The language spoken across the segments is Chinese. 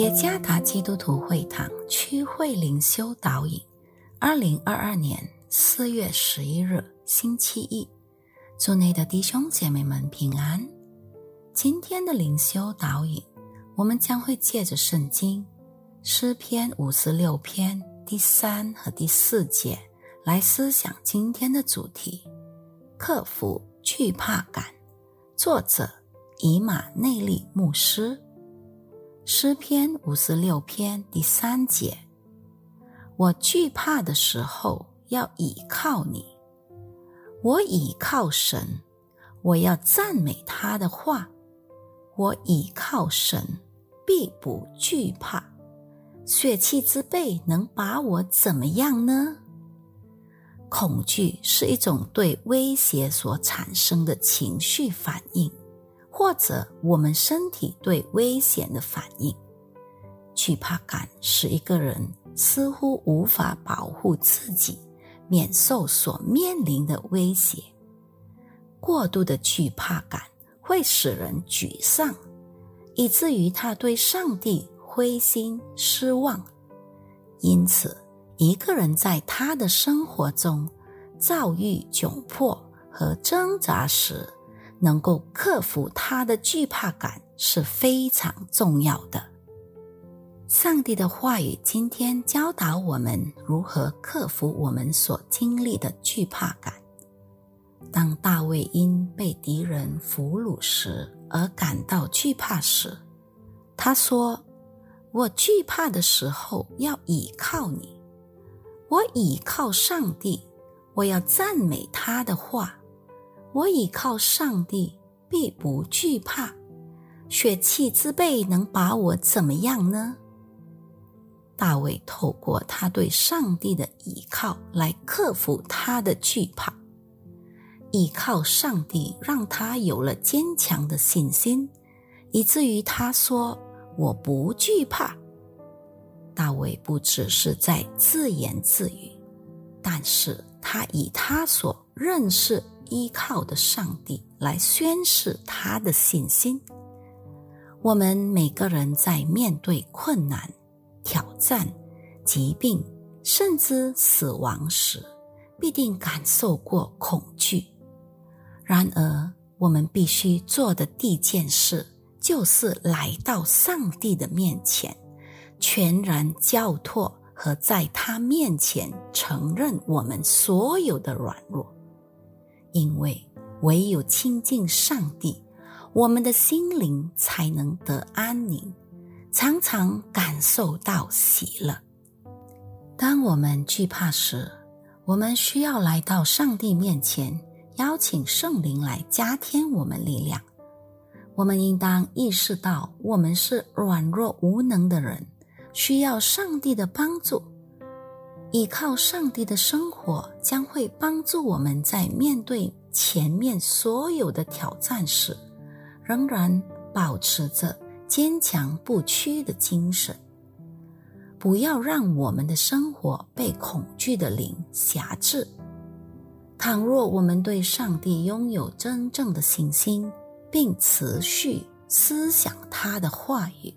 耶加达基督徒会堂区会灵修导引，二零二二年四月十一日星期一，祝内的弟兄姐妹们平安。今天的灵修导引，我们将会借着圣经诗篇五十六篇第三和第四节来思想今天的主题：克服惧怕感。作者以马内利牧师。诗篇五十六篇第三节：我惧怕的时候，要倚靠你。我倚靠神，我要赞美他的话。我倚靠神，必不惧怕。血气之辈能把我怎么样呢？恐惧是一种对威胁所产生的情绪反应。或者我们身体对危险的反应，惧怕感使一个人似乎无法保护自己，免受所面临的威胁。过度的惧怕感会使人沮丧，以至于他对上帝灰心失望。因此，一个人在他的生活中遭遇窘迫和挣扎时，能够克服他的惧怕感是非常重要的。上帝的话语今天教导我们如何克服我们所经历的惧怕感。当大卫因被敌人俘虏时而感到惧怕时，他说：“我惧怕的时候要倚靠你，我倚靠上帝，我要赞美他的话。”我倚靠上帝，必不惧怕。血气之辈能把我怎么样呢？大卫透过他对上帝的倚靠来克服他的惧怕。倚靠上帝，让他有了坚强的信心，以至于他说：“我不惧怕。”大卫不只是在自言自语，但是他以他所认识。依靠的上帝来宣示他的信心。我们每个人在面对困难、挑战、疾病，甚至死亡时，必定感受过恐惧。然而，我们必须做的第一件事，就是来到上帝的面前，全然交托和在他面前承认我们所有的软弱。因为唯有亲近上帝，我们的心灵才能得安宁，常常感受到喜乐。当我们惧怕时，我们需要来到上帝面前，邀请圣灵来加添我们力量。我们应当意识到，我们是软弱无能的人，需要上帝的帮助。依靠上帝的生活将会帮助我们在面对前面所有的挑战时，仍然保持着坚强不屈的精神。不要让我们的生活被恐惧的灵辖制。倘若我们对上帝拥有真正的信心，并持续思想他的话语，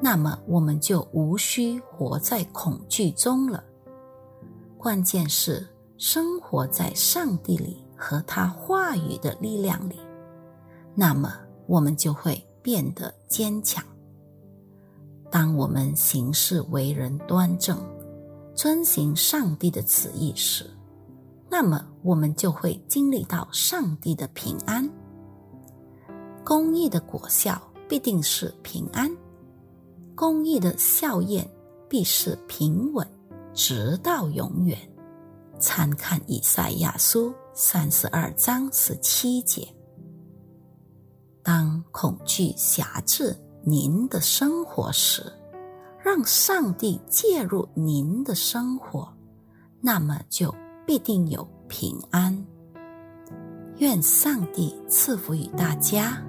那么我们就无需活在恐惧中了。关键是生活在上帝里和他话语的力量里，那么我们就会变得坚强。当我们行事为人端正，遵行上帝的旨意时，那么我们就会经历到上帝的平安。公益的果效必定是平安，公益的效验必是平稳。直到永远。参看以赛亚书三十二章十七节。当恐惧辖制您的生活时，让上帝介入您的生活，那么就必定有平安。愿上帝赐福于大家。